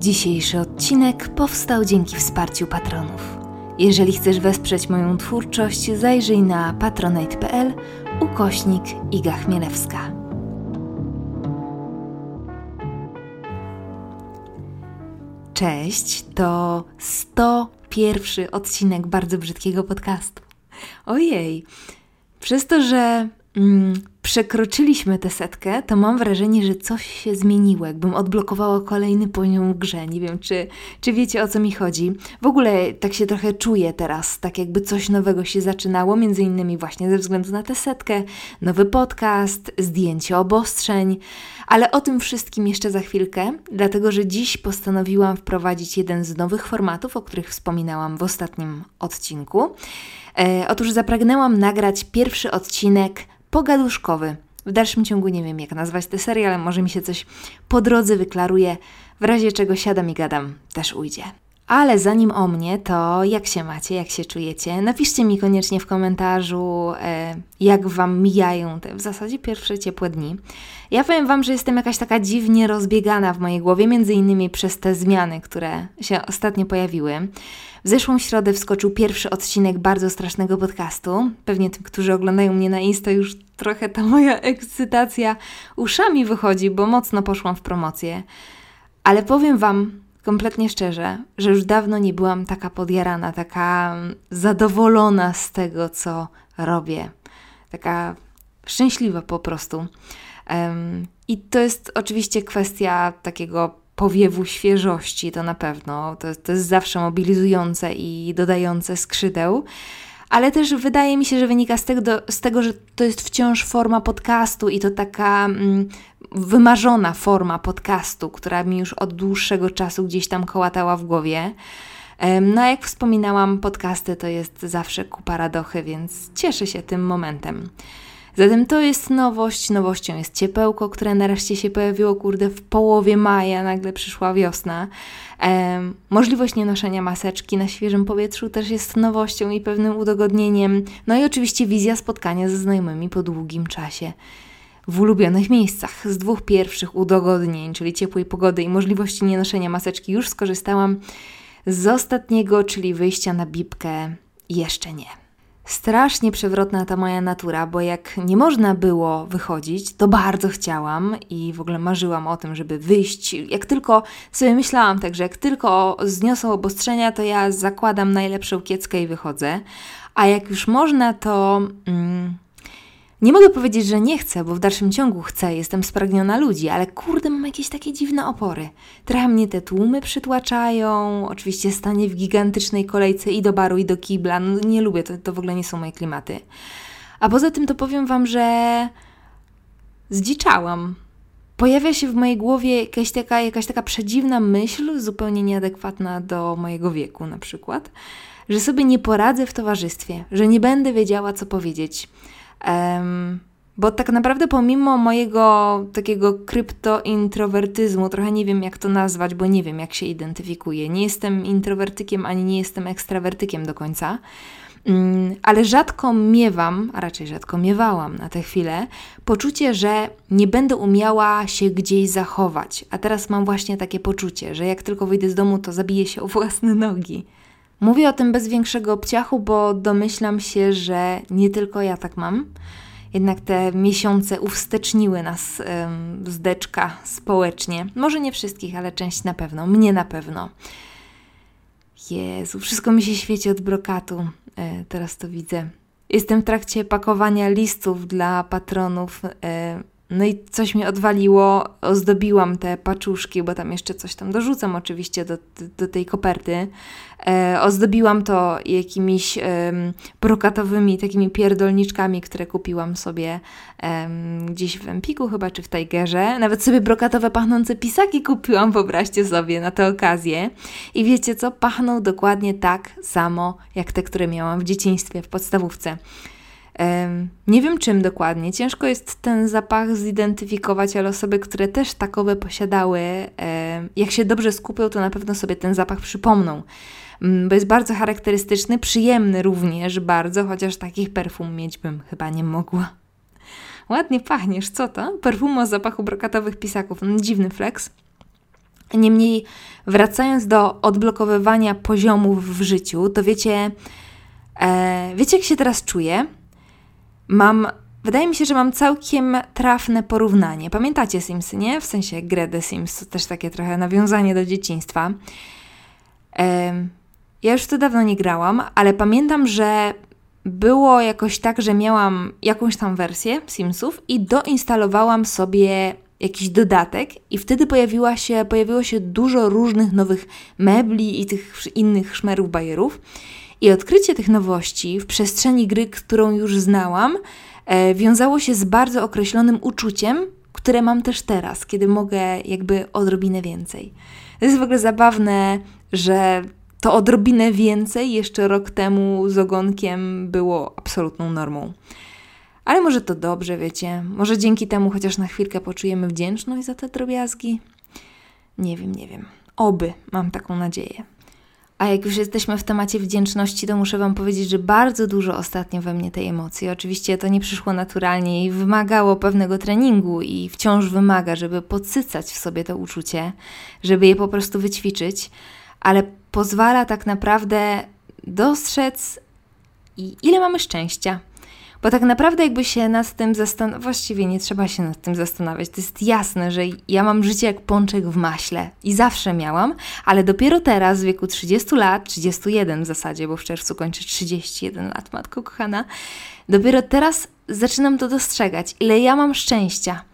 Dzisiejszy odcinek powstał dzięki wsparciu patronów. Jeżeli chcesz wesprzeć moją twórczość, zajrzyj na patronite.pl ukośnik Iga Chmielewska. Cześć, to 101 odcinek bardzo brzydkiego podcastu. Ojej, przez to, że mm, przekroczyliśmy tę setkę, to mam wrażenie, że coś się zmieniło, jakbym odblokowała kolejny poziom grze. Nie wiem, czy, czy wiecie o co mi chodzi. W ogóle tak się trochę czuję teraz, tak jakby coś nowego się zaczynało, między innymi właśnie ze względu na tę setkę, nowy podcast, zdjęcie obostrzeń, ale o tym wszystkim jeszcze za chwilkę, dlatego że dziś postanowiłam wprowadzić jeden z nowych formatów, o których wspominałam w ostatnim odcinku. E, otóż zapragnęłam nagrać pierwszy odcinek pogaduszkowy. W dalszym ciągu nie wiem, jak nazwać tę serię, ale może mi się coś po drodze wyklaruje, w razie czego siadam i gadam, też ujdzie. Ale zanim o mnie, to jak się macie, jak się czujecie? Napiszcie mi koniecznie w komentarzu, e, jak Wam mijają te w zasadzie pierwsze ciepłe dni. Ja powiem Wam, że jestem jakaś taka dziwnie rozbiegana w mojej głowie, między innymi przez te zmiany, które się ostatnio pojawiły. W zeszłą środę wskoczył pierwszy odcinek bardzo strasznego podcastu. Pewnie tym, którzy oglądają mnie na Insta, już trochę ta moja ekscytacja uszami wychodzi, bo mocno poszłam w promocję. Ale powiem Wam kompletnie szczerze, że już dawno nie byłam taka podjarana, taka zadowolona z tego, co robię. Taka szczęśliwa po prostu. Um, I to jest oczywiście kwestia takiego powiewu świeżości, to na pewno. To, to jest zawsze mobilizujące i dodające skrzydeł. Ale też wydaje mi się, że wynika z tego, z tego że to jest wciąż forma podcastu i to taka mm, wymarzona forma podcastu, która mi już od dłuższego czasu gdzieś tam kołatała w głowie. No a jak wspominałam, podcasty to jest zawsze kupa radochy, więc cieszę się tym momentem. Zatem to jest nowość. Nowością jest ciepełko, które nareszcie się pojawiło, kurde, w połowie maja, nagle przyszła wiosna. Ehm, możliwość nienoszenia maseczki na świeżym powietrzu też jest nowością i pewnym udogodnieniem. No i oczywiście wizja spotkania ze znajomymi po długim czasie w ulubionych miejscach. Z dwóch pierwszych udogodnień, czyli ciepłej pogody i możliwości nienoszenia maseczki, już skorzystałam. Z ostatniego, czyli wyjścia na bibkę, jeszcze nie. Strasznie przewrotna ta moja natura, bo jak nie można było wychodzić, to bardzo chciałam i w ogóle marzyłam o tym, żeby wyjść. Jak tylko sobie myślałam, także jak tylko zniosą obostrzenia, to ja zakładam najlepszą kieckę i wychodzę. A jak już można, to. Mm, nie mogę powiedzieć, że nie chcę, bo w dalszym ciągu chcę, jestem spragniona ludzi, ale kurde, mam jakieś takie dziwne opory. Trochę mnie te tłumy przytłaczają, oczywiście stanie w gigantycznej kolejce i do baru, i do kibla. No, nie lubię, to, to w ogóle nie są moje klimaty. A poza tym to powiem Wam, że zdziczałam. Pojawia się w mojej głowie jakaś taka, jakaś taka przedziwna myśl, zupełnie nieadekwatna do mojego wieku na przykład, że sobie nie poradzę w towarzystwie, że nie będę wiedziała, co powiedzieć Um, bo tak naprawdę pomimo mojego takiego kryptointrowertyzmu, trochę nie wiem jak to nazwać, bo nie wiem jak się identyfikuję. Nie jestem introwertykiem ani nie jestem ekstrawertykiem do końca, um, ale rzadko miewam, a raczej rzadko miewałam na tę chwilę, poczucie, że nie będę umiała się gdzieś zachować. A teraz mam właśnie takie poczucie, że jak tylko wyjdę z domu, to zabiję się o własne nogi. Mówię o tym bez większego obciachu, bo domyślam się, że nie tylko ja tak mam. Jednak te miesiące uwsteczniły nas ym, zdeczka społecznie. Może nie wszystkich, ale część na pewno. Mnie na pewno. Jezu, wszystko mi się świeci od brokatu. E, teraz to widzę. Jestem w trakcie pakowania listów dla patronów. E, no i coś mi odwaliło, ozdobiłam te paczuszki, bo tam jeszcze coś tam dorzucam oczywiście do, do tej koperty. E, ozdobiłam to jakimiś brokatowymi takimi pierdolniczkami, które kupiłam sobie gdzieś w Empiku chyba, czy w Tigerze. Nawet sobie brokatowe pachnące pisaki kupiłam, wyobraźcie sobie, na tę okazję. I wiecie co? Pachną dokładnie tak samo, jak te, które miałam w dzieciństwie, w podstawówce. Nie wiem czym dokładnie, ciężko jest ten zapach zidentyfikować, ale osoby, które też takowe posiadały, jak się dobrze skupią, to na pewno sobie ten zapach przypomną. Mm, bo jest bardzo charakterystyczny, przyjemny również bardzo, chociaż takich perfum mieć bym chyba nie mogła. Ładnie pachniesz, co to? Perfum o zapachu brokatowych pisaków. No, dziwny flex. Niemniej, wracając do odblokowywania poziomów w życiu, to wiecie, e, wiecie jak się teraz czuję? Mam, wydaje mi się, że mam całkiem trafne porównanie. Pamiętacie Simsy, nie? W sensie grę The Sims, to też takie trochę nawiązanie do dzieciństwa. Ja już to dawno nie grałam, ale pamiętam, że było jakoś tak, że miałam jakąś tam wersję Simsów i doinstalowałam sobie jakiś dodatek i wtedy pojawiła się, pojawiło się dużo różnych nowych mebli i tych innych szmerów bajerów. I odkrycie tych nowości w przestrzeni gry, którą już znałam, e, wiązało się z bardzo określonym uczuciem, które mam też teraz, kiedy mogę jakby odrobinę więcej. To jest w ogóle zabawne, że to odrobinę więcej jeszcze rok temu z ogonkiem było absolutną normą. Ale może to dobrze, wiecie. Może dzięki temu chociaż na chwilkę poczujemy wdzięczność za te drobiazgi. Nie wiem, nie wiem. Oby, mam taką nadzieję. A jak już jesteśmy w temacie wdzięczności, to muszę Wam powiedzieć, że bardzo dużo ostatnio we mnie tej emocji. Oczywiście to nie przyszło naturalnie i wymagało pewnego treningu i wciąż wymaga, żeby podsycać w sobie to uczucie, żeby je po prostu wyćwiczyć, ale pozwala tak naprawdę dostrzec, ile mamy szczęścia bo tak naprawdę jakby się nad tym zastanawiać, właściwie nie trzeba się nad tym zastanawiać. To jest jasne, że ja mam życie jak pączek w maśle i zawsze miałam, ale dopiero teraz w wieku 30 lat, 31 w zasadzie, bo w czerwcu kończę 31 lat, matko kochana, dopiero teraz zaczynam to dostrzegać, ile ja mam szczęścia.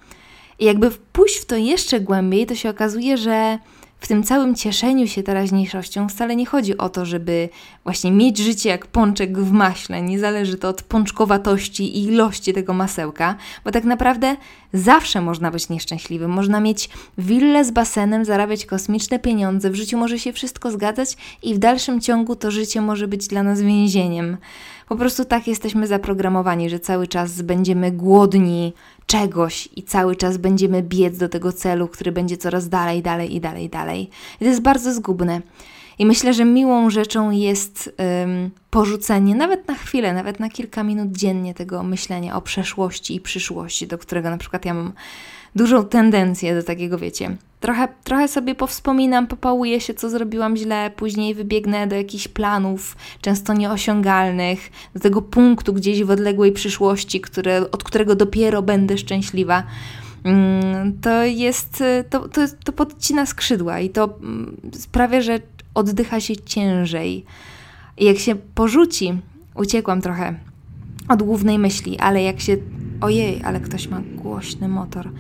I jakby pójść w to jeszcze głębiej, to się okazuje, że w tym całym cieszeniu się teraźniejszością wcale nie chodzi o to, żeby właśnie mieć życie jak pączek w maśle. Nie zależy to od pączkowatości i ilości tego masełka, bo tak naprawdę zawsze można być nieszczęśliwym. Można mieć willę z basenem, zarabiać kosmiczne pieniądze, w życiu może się wszystko zgadzać i w dalszym ciągu to życie może być dla nas więzieniem. Po prostu tak jesteśmy zaprogramowani, że cały czas będziemy głodni czegoś i cały czas będziemy biec do tego celu, który będzie coraz dalej, dalej i dalej, dalej. I to jest bardzo zgubne. I myślę, że miłą rzeczą jest um, porzucenie, nawet na chwilę, nawet na kilka minut dziennie tego myślenia o przeszłości i przyszłości, do którego na przykład ja mam dużą tendencję do takiego, wiecie. Trochę, trochę sobie powspominam, popałuję się, co zrobiłam źle, później wybiegnę do jakichś planów, często nieosiągalnych, do tego punktu gdzieś w odległej przyszłości, które, od którego dopiero będę szczęśliwa. Mm, to jest, to, to, to podcina skrzydła i to mm, sprawia, że oddycha się ciężej. I jak się porzuci, uciekłam trochę od głównej myśli, ale jak się. Ojej, ale ktoś ma głośny motor.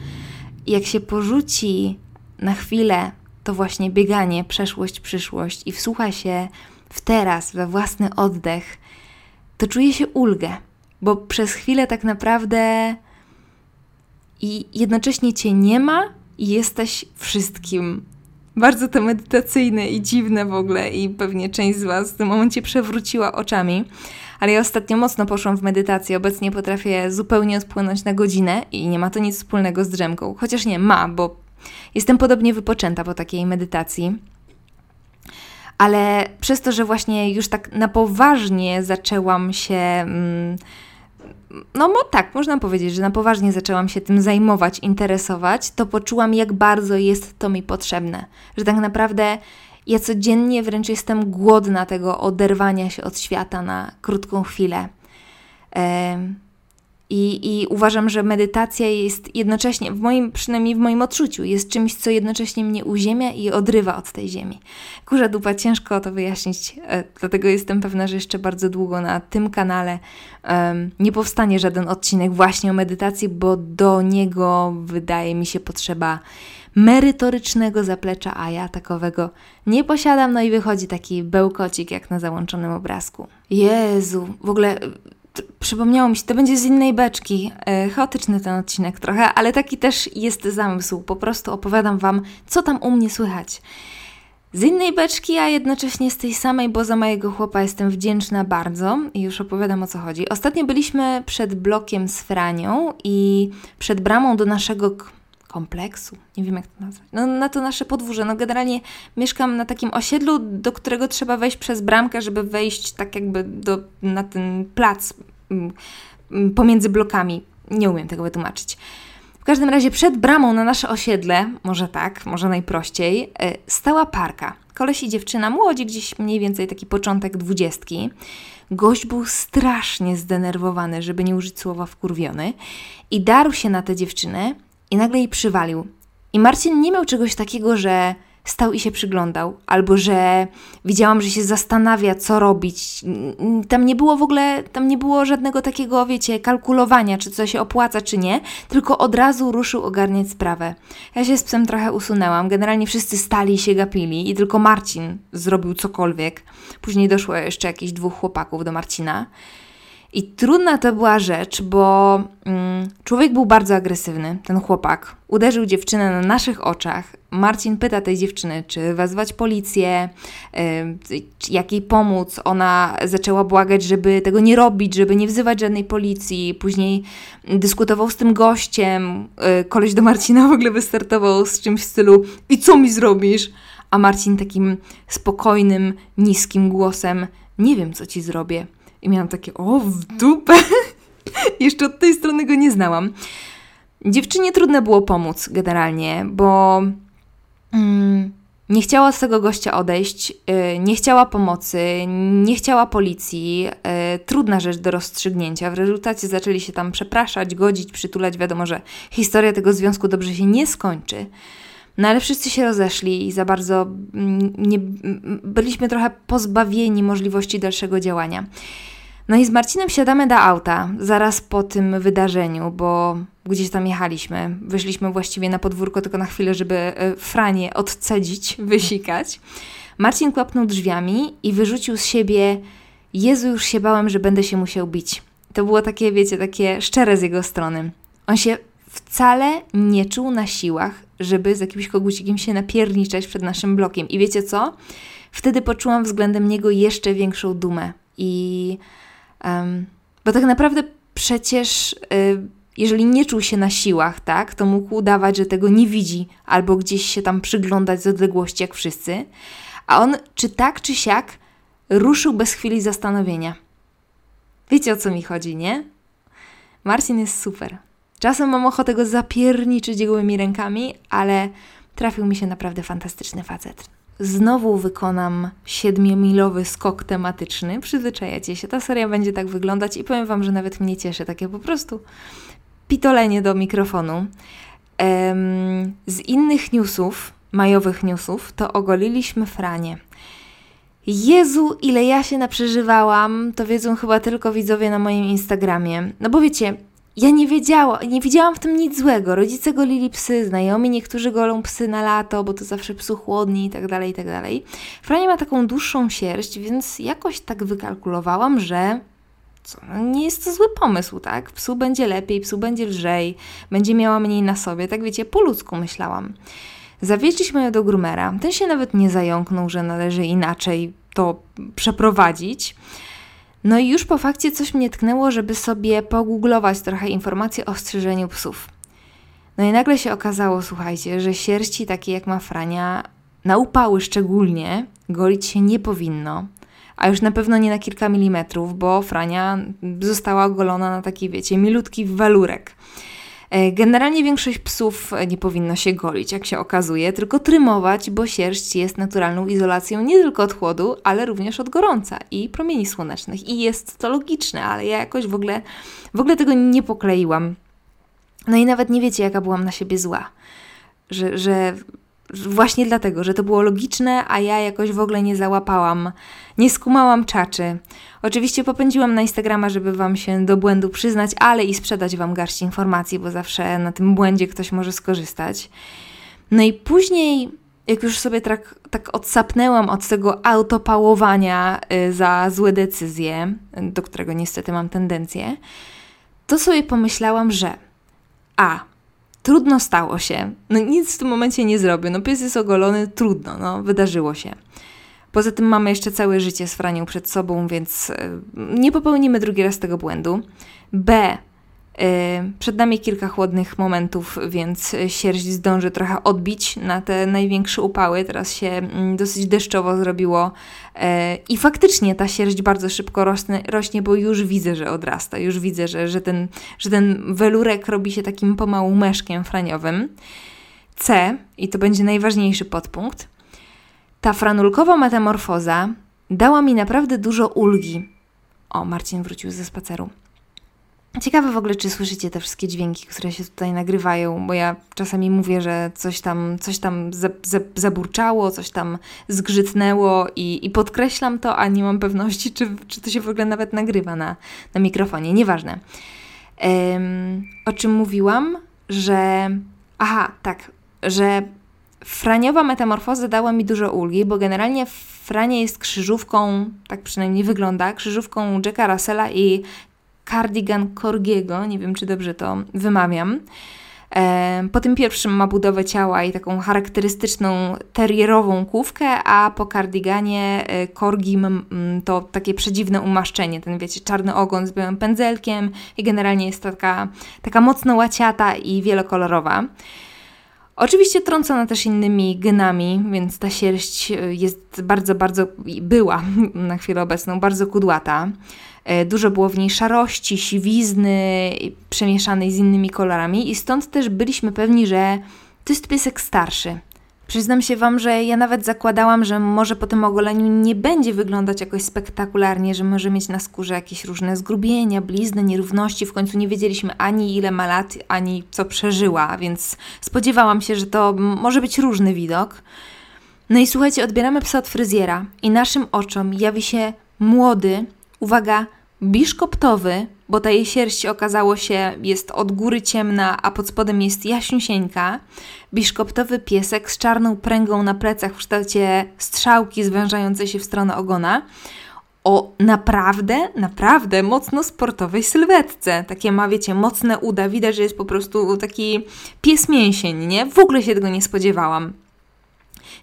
Jak się porzuci na chwilę to właśnie bieganie, przeszłość, przyszłość i wsłucha się w teraz, we własny oddech, to czuje się ulgę, bo przez chwilę tak naprawdę i jednocześnie cię nie ma i jesteś wszystkim. Bardzo to medytacyjne i dziwne w ogóle i pewnie część z Was w tym momencie przewróciła oczami. Ale ja ostatnio mocno poszłam w medytację. Obecnie potrafię zupełnie odpłynąć na godzinę i nie ma to nic wspólnego z drzemką. Chociaż nie, ma, bo jestem podobnie wypoczęta po takiej medytacji. Ale przez to, że właśnie już tak na poważnie zaczęłam się. Mm, no bo tak, można powiedzieć, że na poważnie zaczęłam się tym zajmować, interesować, to poczułam, jak bardzo jest to mi potrzebne. Że tak naprawdę ja codziennie wręcz jestem głodna tego oderwania się od świata na krótką chwilę. I, I uważam, że medytacja jest jednocześnie, w moim, przynajmniej w moim odczuciu, jest czymś, co jednocześnie mnie uziemia i odrywa od tej ziemi. Kurza dupa, ciężko to wyjaśnić, e, dlatego jestem pewna, że jeszcze bardzo długo na tym kanale um, nie powstanie żaden odcinek właśnie o medytacji, bo do niego wydaje mi się potrzeba merytorycznego zaplecza, a ja takowego nie posiadam, no i wychodzi taki bełkocik jak na załączonym obrazku. Jezu, w ogóle przypomniało mi się, to będzie z innej beczki. E, chaotyczny ten odcinek trochę, ale taki też jest zamysł. Po prostu opowiadam Wam, co tam u mnie słychać. Z innej beczki, a jednocześnie z tej samej, bo za mojego chłopa jestem wdzięczna bardzo i już opowiadam o co chodzi. Ostatnio byliśmy przed blokiem z Franią i przed bramą do naszego kompleksu, nie wiem jak to nazwać, no, na to nasze podwórze. No generalnie mieszkam na takim osiedlu, do którego trzeba wejść przez bramkę, żeby wejść tak jakby do, na ten plac mm, mm, pomiędzy blokami. Nie umiem tego wytłumaczyć. W każdym razie przed bramą na nasze osiedle, może tak, może najprościej, e, stała parka. Koleś i dziewczyna, młodzi, gdzieś mniej więcej taki początek dwudziestki. Gość był strasznie zdenerwowany, żeby nie użyć słowa wkurwiony i darł się na tę dziewczynę i nagle jej przywalił. I Marcin nie miał czegoś takiego, że stał i się przyglądał, albo że widziałam, że się zastanawia, co robić. Tam nie było w ogóle, tam nie było żadnego takiego, wiecie, kalkulowania, czy co się opłaca, czy nie, tylko od razu ruszył ogarniać sprawę. Ja się z psem trochę usunęłam, generalnie wszyscy stali i się gapili i tylko Marcin zrobił cokolwiek. Później doszło jeszcze jakieś dwóch chłopaków do Marcina. I trudna to była rzecz, bo mm, człowiek był bardzo agresywny, ten chłopak. Uderzył dziewczynę na naszych oczach. Marcin pyta tej dziewczyny, czy wezwać policję, yy, jak jej pomóc. Ona zaczęła błagać, żeby tego nie robić, żeby nie wzywać żadnej policji. Później dyskutował z tym gościem. Yy, koleś do Marcina w ogóle wystartował z czymś w stylu i co mi zrobisz? A Marcin takim spokojnym, niskim głosem nie wiem, co ci zrobię i miałam takie, o, w dupę. Jeszcze od tej strony go nie znałam. Dziewczynie trudno było pomóc generalnie, bo mm, nie chciała z tego gościa odejść, yy, nie chciała pomocy, nie chciała policji. Yy, trudna rzecz do rozstrzygnięcia. W rezultacie zaczęli się tam przepraszać, godzić, przytulać. Wiadomo, że historia tego związku dobrze się nie skończy. No ale wszyscy się rozeszli i za bardzo mm, nie, byliśmy trochę pozbawieni możliwości dalszego działania. No i z Marcinem siadamy do auta zaraz po tym wydarzeniu, bo gdzieś tam jechaliśmy. Wyszliśmy właściwie na podwórko tylko na chwilę, żeby e, Franie odcedzić, wysikać. Marcin kłapnął drzwiami i wyrzucił z siebie Jezu, już się bałem, że będę się musiał bić. To było takie, wiecie, takie szczere z jego strony. On się wcale nie czuł na siłach, żeby z jakimś kogucikiem się napierniczać przed naszym blokiem. I wiecie co? Wtedy poczułam względem niego jeszcze większą dumę. I Um, bo tak naprawdę przecież, y, jeżeli nie czuł się na siłach, tak, to mógł udawać, że tego nie widzi, albo gdzieś się tam przyglądać z odległości, jak wszyscy. A on, czy tak, czy siak, ruszył bez chwili zastanowienia. Wiecie o co mi chodzi, nie? Marcin jest super. Czasem mam ochotę go zapierniczyć gołymi rękami, ale trafił mi się naprawdę fantastyczny facet znowu wykonam siedmiomilowy skok tematyczny. Przyzwyczajacie się, ta seria będzie tak wyglądać i powiem Wam, że nawet mnie cieszy takie po prostu pitolenie do mikrofonu. z innych newsów, majowych newsów, to ogoliliśmy Franie. Jezu, ile ja się naprzeżywałam, to wiedzą chyba tylko widzowie na moim Instagramie. No bo wiecie, ja nie wiedziałam, nie widziałam w tym nic złego. Rodzice golili psy, znajomi niektórzy golą psy na lato, bo to zawsze psu chłodni i tak dalej, i tak dalej. Frania ma taką dłuższą sierść, więc jakoś tak wykalkulowałam, że co, no nie jest to zły pomysł, tak? Psu będzie lepiej, psu będzie lżej, będzie miała mniej na sobie, tak wiecie, po ludzku myślałam. Zawieźliśmy ją do grumera. Ten się nawet nie zająknął, że należy inaczej to przeprowadzić. No i już po fakcie coś mnie tknęło, żeby sobie pogooglować trochę informacji o strzyżeniu psów. No i nagle się okazało, słuchajcie, że sierści takie jak ma Frania, na upały szczególnie, golić się nie powinno. A już na pewno nie na kilka milimetrów, bo Frania została ogolona na taki, wiecie, milutki walurek. E, generalnie większość psów nie powinno się golić, jak się okazuje, tylko trymować, bo sierść jest naturalną izolacją nie tylko od chłodu, ale również od gorąca i promieni słonecznych. I jest to logiczne, ale ja jakoś w ogóle, w ogóle tego nie pokleiłam. No i nawet nie wiecie, jaka byłam na siebie zła. Że, że właśnie dlatego, że to było logiczne, a ja jakoś w ogóle nie załapałam, nie skumałam czaczy. Oczywiście popędziłam na Instagrama, żeby Wam się do błędu przyznać, ale i sprzedać Wam garść informacji, bo zawsze na tym błędzie ktoś może skorzystać. No i później, jak już sobie tak, tak odsapnęłam od tego autopałowania y, za złe decyzje, do którego niestety mam tendencję, to sobie pomyślałam, że a trudno stało się. No nic w tym momencie nie zrobię. No pies jest ogolony, trudno, no wydarzyło się. Poza tym mamy jeszcze całe życie z Franią przed sobą, więc e, nie popełnimy drugi raz tego błędu. B. Przed nami kilka chłodnych momentów, więc sierść zdąży trochę odbić na te największe upały. Teraz się mm, dosyć deszczowo zrobiło i faktycznie ta sierść bardzo szybko rośnie, rośnie bo już widzę, że odrasta. Już widzę, że, że, ten, że ten welurek robi się takim pomału meszkiem franiowym. C, i to będzie najważniejszy podpunkt, ta franulkowa metamorfoza dała mi naprawdę dużo ulgi. O, Marcin wrócił ze spaceru. Ciekawe w ogóle, czy słyszycie te wszystkie dźwięki, które się tutaj nagrywają, bo ja czasami mówię, że coś tam, coś tam za, za, zaburczało, coś tam zgrzytnęło i, i podkreślam to, a nie mam pewności, czy, czy to się w ogóle nawet nagrywa na, na mikrofonie. Nieważne. Um, o czym mówiłam? Że. Aha, tak, że franiowa metamorfoza dała mi dużo ulgi, bo generalnie Franie jest krzyżówką, tak przynajmniej wygląda, krzyżówką Jacka Russella i Cardigan Corgiego, nie wiem czy dobrze to wymawiam. E, po tym pierwszym ma budowę ciała i taką charakterystyczną terrierową kówkę, a po kardiganie e, Corgim to takie przedziwne umaszczenie, ten wiecie, czarny ogon z białym pędzelkiem i generalnie jest taka, taka mocno łaciata i wielokolorowa. Oczywiście trącona też innymi genami, więc ta sierść e, jest bardzo, bardzo, była na chwilę obecną bardzo kudłata. E, dużo było w niej szarości, siwizny, przemieszanej z innymi kolorami, i stąd też byliśmy pewni, że to jest piesek starszy. Przyznam się Wam, że ja nawet zakładałam, że może po tym ogoleniu nie będzie wyglądać jakoś spektakularnie, że może mieć na skórze jakieś różne zgrubienia, blizny, nierówności. W końcu nie wiedzieliśmy ani ile ma lat, ani co przeżyła, więc spodziewałam się, że to może być różny widok. No i słuchajcie, odbieramy psa od fryzjera i naszym oczom jawi się młody, uwaga, biszkoptowy, bo ta jej sierść okazało się jest od góry ciemna, a pod spodem jest jaśniusieńka. Biszkoptowy piesek z czarną pręgą na plecach w kształcie strzałki zwężającej się w stronę ogona. O naprawdę, naprawdę mocno sportowej sylwetce. Takie ma, wiecie, mocne uda. Widać, że jest po prostu taki pies mięsień, nie? W ogóle się tego nie spodziewałam.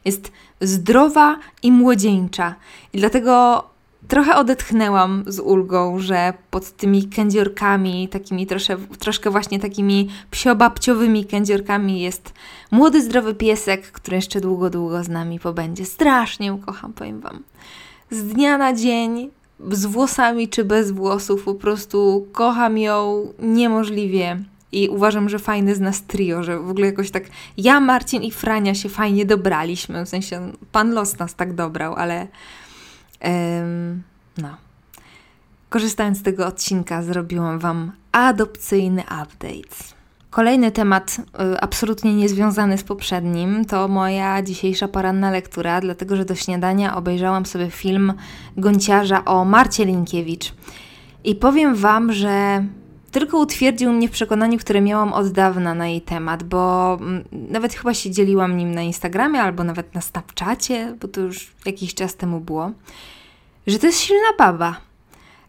Jest zdrowa i młodzieńcza. I dlatego trochę odetchnęłam z ulgą, że pod tymi kędziorkami, takimi trosze, troszkę właśnie takimi psiobabciowymi kędziorkami jest młody, zdrowy piesek, który jeszcze długo, długo z nami pobędzie. Strasznie ukocham, powiem Wam. Z dnia na dzień, z włosami czy bez włosów, po prostu kocham ją niemożliwie. I uważam, że fajny z nas trio, że w ogóle jakoś tak ja, Marcin i Frania się fajnie dobraliśmy. W sensie pan los nas tak dobrał, ale no. Korzystając z tego odcinka, zrobiłam Wam adopcyjny update. Kolejny temat, y, absolutnie niezwiązany z poprzednim, to moja dzisiejsza poranna lektura, dlatego że do śniadania obejrzałam sobie film Gonciarza o Marcie Linkiewicz. I powiem Wam, że tylko utwierdził mnie w przekonaniu, które miałam od dawna na jej temat, bo mm, nawet chyba się dzieliłam nim na Instagramie albo nawet na Snapchacie, bo to już jakiś czas temu było że to jest silna baba.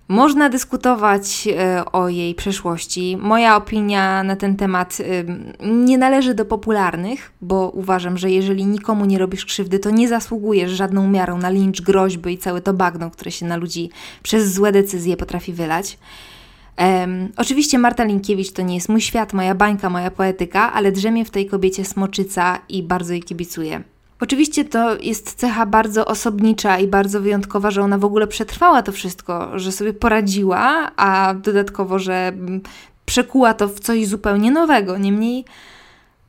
Można dyskutować e, o jej przeszłości. Moja opinia na ten temat nie należy do popularnych, bo uważam, że jeżeli nikomu nie robisz krzywdy, to nie zasługujesz żadną miarą na lincz, groźby i całe to bagno, które się na ludzi przez złe decyzje potrafi wylać. Um, oczywiście Marta Linkiewicz to nie jest mój świat, moja bańka, moja poetyka, ale drzemie w tej kobiecie smoczyca i bardzo jej kibicuję. Oczywiście to jest cecha bardzo osobnicza i bardzo wyjątkowa, że ona w ogóle przetrwała to wszystko, że sobie poradziła, a dodatkowo, że przekuła to w coś zupełnie nowego. Niemniej,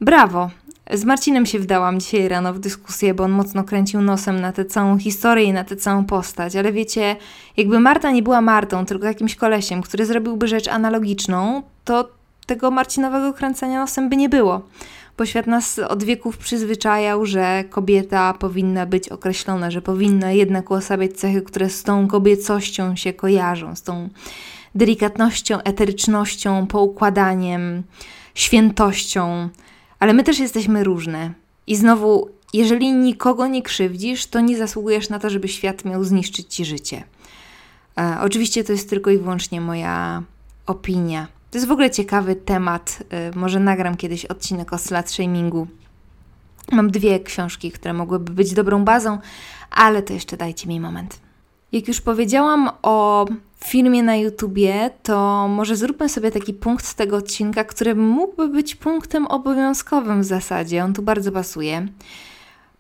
brawo. Z Marcinem się wdałam dzisiaj rano w dyskusję, bo on mocno kręcił nosem na tę całą historię i na tę całą postać. Ale wiecie, jakby Marta nie była Martą, tylko jakimś kolesiem, który zrobiłby rzecz analogiczną, to tego Marcinowego kręcenia nosem by nie było bo świat nas od wieków przyzwyczajał, że kobieta powinna być określona, że powinna jednak uosabiać cechy, które z tą kobiecością się kojarzą, z tą delikatnością, eterycznością, poukładaniem, świętością. Ale my też jesteśmy różne. I znowu, jeżeli nikogo nie krzywdzisz, to nie zasługujesz na to, żeby świat miał zniszczyć ci życie. E, oczywiście to jest tylko i wyłącznie moja opinia. To jest w ogóle ciekawy temat. Y, może nagram kiedyś odcinek o slut shamingu. Mam dwie książki, które mogłyby być dobrą bazą, ale to jeszcze dajcie mi moment. Jak już powiedziałam o filmie na YouTubie, to może zróbmy sobie taki punkt z tego odcinka, który mógłby być punktem obowiązkowym w zasadzie. On tu bardzo pasuje.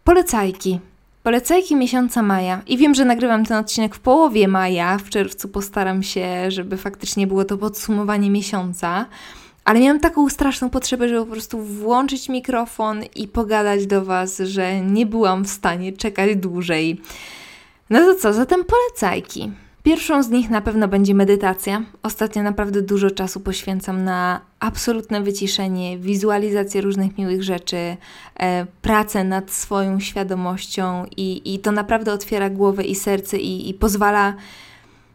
Polecajki. Polecajki miesiąca maja. I wiem, że nagrywam ten odcinek w połowie maja. W czerwcu postaram się, żeby faktycznie było to podsumowanie miesiąca. Ale miałam taką straszną potrzebę, żeby po prostu włączyć mikrofon i pogadać do Was, że nie byłam w stanie czekać dłużej. No to co, zatem polecajki. Pierwszą z nich na pewno będzie medytacja. Ostatnio naprawdę dużo czasu poświęcam na absolutne wyciszenie, wizualizację różnych miłych rzeczy, e, pracę nad swoją świadomością i, i to naprawdę otwiera głowę i serce i, i pozwala,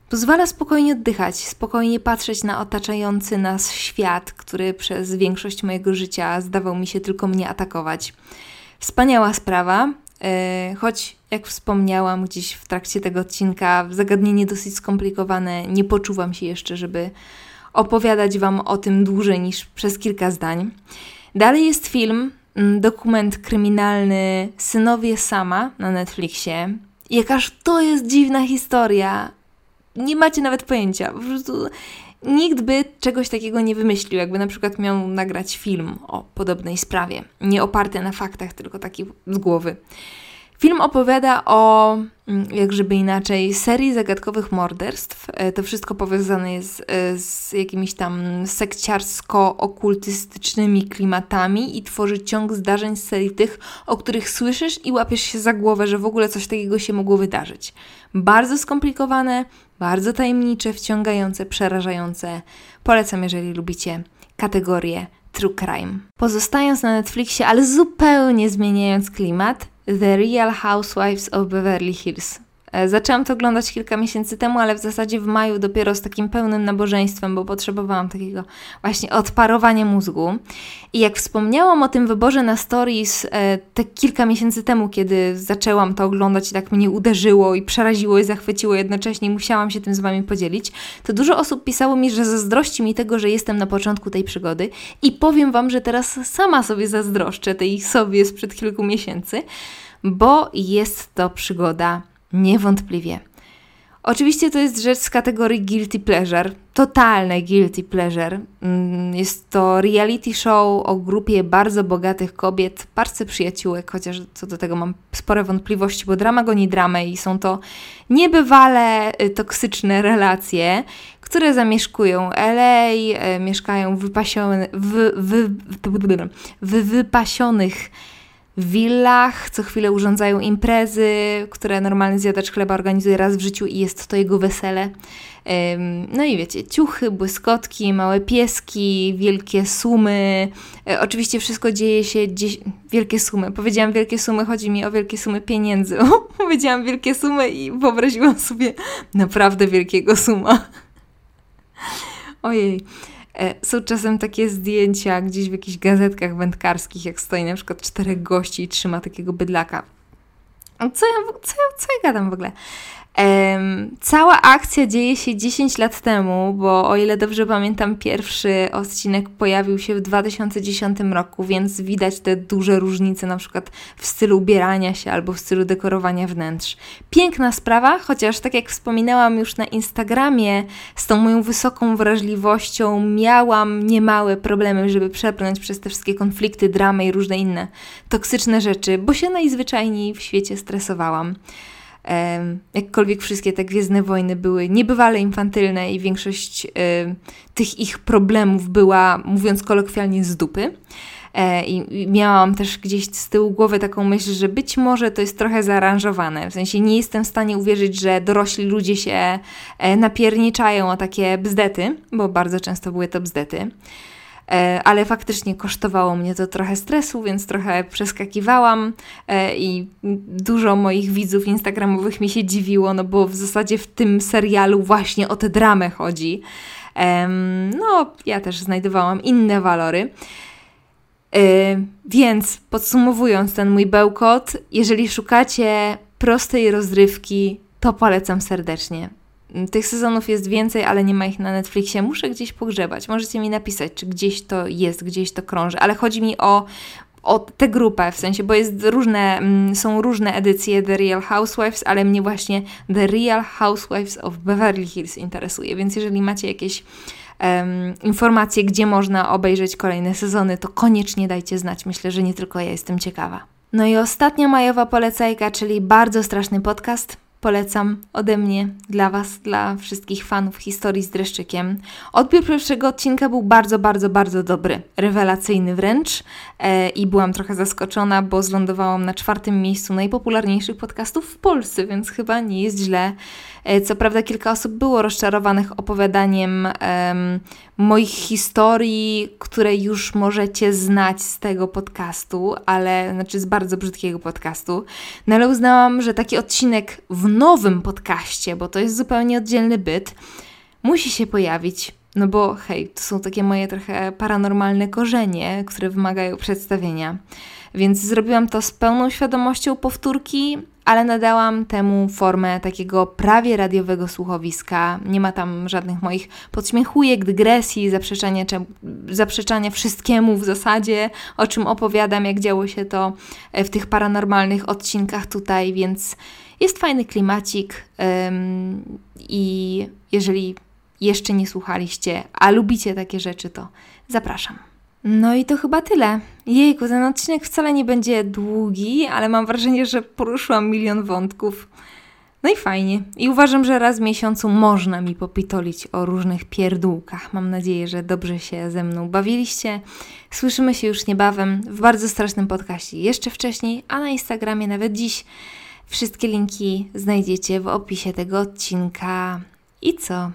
pozwala spokojnie oddychać, spokojnie patrzeć na otaczający nas świat, który przez większość mojego życia zdawał mi się tylko mnie atakować. Wspaniała sprawa, choć, jak wspomniałam gdzieś w trakcie tego odcinka, zagadnienie dosyć skomplikowane, nie poczuwam się jeszcze, żeby opowiadać Wam o tym dłużej niż przez kilka zdań. Dalej jest film, mm, dokument kryminalny Synowie Sama na Netflixie. Jakaż to jest dziwna historia. Nie macie nawet pojęcia. Po prostu nikt by czegoś takiego nie wymyślił, jakby na przykład miał nagrać film o podobnej sprawie. Nie oparty na faktach, tylko taki z głowy. Film opowiada o, mm, jak żeby inaczej, serii zagadkowych morderstw. E, to wszystko powiązane jest e, z jakimiś tam sekciarsko-okultystycznymi klimatami i tworzy ciąg zdarzeń z serii tych, o których słyszysz i łapiesz się za głowę, że w ogóle coś takiego się mogło wydarzyć. Bardzo skomplikowane, bardzo tajemnicze, wciągające, przerażające. Polecam, jeżeli lubicie kategorię True Crime. Pozostając na Netflixie, ale zupełnie zmieniając klimat, The Real Housewives of Beverly Hills. E, zaczęłam to oglądać kilka miesięcy temu, ale w zasadzie w maju dopiero z takim pełnym nabożeństwem, bo potrzebowałam takiego właśnie odparowania mózgu. I jak wspomniałam o tym wyborze na stories e, te kilka miesięcy temu, kiedy zaczęłam to oglądać i tak mnie uderzyło i przeraziło i zachwyciło jednocześnie, musiałam się tym z Wami podzielić, to dużo osób pisało mi, że zazdrości mi tego, że jestem na początku tej przygody i powiem Wam, że teraz sama sobie zazdroszczę tej sobie sprzed kilku miesięcy, bo jest to przygoda Niewątpliwie. Oczywiście to jest rzecz z kategorii guilty pleasure, totalne guilty pleasure. Mm, jest to reality show o grupie bardzo bogatych kobiet, parce przyjaciółek, chociaż co do tego mam spore wątpliwości, bo drama goni dramę i są to niebywale y, toksyczne relacje, które zamieszkują LA, y, mieszkają w, wypasione, w, w, w wypasionych w willach, co chwilę urządzają imprezy, które normalny zjadacz chleba organizuje raz w życiu i jest to jego wesele. No i wiecie, ciuchy, błyskotki, małe pieski, wielkie sumy. E, oczywiście wszystko dzieje się gdzieś... Wielkie sumy. Powiedziałam wielkie sumy, chodzi mi o wielkie sumy pieniędzy. Powiedziałam wielkie sumy i wyobraziłam sobie naprawdę wielkiego suma. Ojej. E, są czasem takie zdjęcia gdzieś w jakichś gazetkach wędkarskich, jak stoi na przykład czterech gości i trzyma takiego bydlaka. Co ja, co, ja, co ja gadam w ogóle? Cała akcja dzieje się 10 lat temu, bo o ile dobrze pamiętam, pierwszy odcinek pojawił się w 2010 roku, więc widać te duże różnice na przykład w stylu ubierania się albo w stylu dekorowania wnętrz. Piękna sprawa, chociaż tak jak wspominałam już na Instagramie, z tą moją wysoką wrażliwością miałam niemałe problemy, żeby przebrnąć przez te wszystkie konflikty, dramy i różne inne toksyczne rzeczy, bo się najzwyczajniej w świecie stresowałam jakkolwiek wszystkie te Gwiezdne Wojny były niebywale infantylne i większość tych ich problemów była, mówiąc kolokwialnie, z dupy. E, I miałam też gdzieś z tyłu głowy taką myśl, że być może to jest trochę zaaranżowane. W sensie nie jestem w stanie uwierzyć, że dorośli ludzie się e, napierniczają o takie bzdety, bo bardzo często były to bzdety. E, ale faktycznie kosztowało mnie to trochę stresu, więc trochę przeskakiwałam e, i dużo moich widzów instagramowych mi się dziwiło, no bo w zasadzie w tym serialu właśnie o tę dramę chodzi. No, ja też znajdowałam inne walory. E, więc podsumowując ten mój bełkot, jeżeli szukacie prostej rozrywki, to polecam serdecznie. Tych sezonów jest więcej, ale nie ma ich na Netflixie. Muszę gdzieś pogrzebać. Możecie mi napisać, czy gdzieś to jest, gdzieś to krąży, ale chodzi mi o o tę grupę, w sensie, bo jest różne, mm, są różne edycje The Real Housewives, ale mnie właśnie The Real Housewives of Beverly Hills interesuje, więc jeżeli macie jakieś um, informacje, gdzie można obejrzeć kolejne sezony, to koniecznie dajcie znać. Myślę, że nie tylko ja jestem ciekawa. No i ostatnia majowa polecajka, czyli bardzo straszny podcast. Polecam ode mnie dla Was, dla wszystkich fanów historii z dreszczykiem. Odbiór pierwszego odcinka był bardzo, bardzo, bardzo dobry, rewelacyjny wręcz e, i byłam trochę zaskoczona, bo zlądowałam na czwartym miejscu najpopularniejszych podcastów w Polsce, więc chyba nie jest źle. E, co prawda, kilka osób było rozczarowanych opowiadaniem moich historii, które już możecie znać z tego podcastu, ale znaczy z bardzo brzydkiego podcastu. No ale uznałam, że taki odcinek w nowym podcaście, bo to jest zupełnie oddzielny byt, musi się pojawić. No bo hej, to są takie moje trochę paranormalne korzenie, które wymagają przedstawienia. Więc zrobiłam to z pełną świadomością powtórki, ale nadałam temu formę takiego prawie radiowego słuchowiska. Nie ma tam żadnych moich podśmiechujek, dygresji, zaprzeczania, zaprzeczania wszystkiemu w zasadzie, o czym opowiadam, jak działo się to e, w tych paranormalnych odcinkach tutaj, więc jest fajny klimacik ym, i jeżeli jeszcze nie słuchaliście, a lubicie takie rzeczy, to zapraszam. No i to chyba tyle. Jejku, ten odcinek wcale nie będzie długi, ale mam wrażenie, że poruszyłam milion wątków. No i fajnie. I uważam, że raz w miesiącu można mi popitolić o różnych pierdółkach. Mam nadzieję, że dobrze się ze mną bawiliście. Słyszymy się już niebawem w bardzo strasznym podcaście jeszcze wcześniej, a na Instagramie nawet dziś. Wszystkie linki znajdziecie w opisie tego odcinka. I co?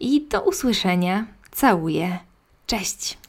I do usłyszenia. Całuję. Cześć!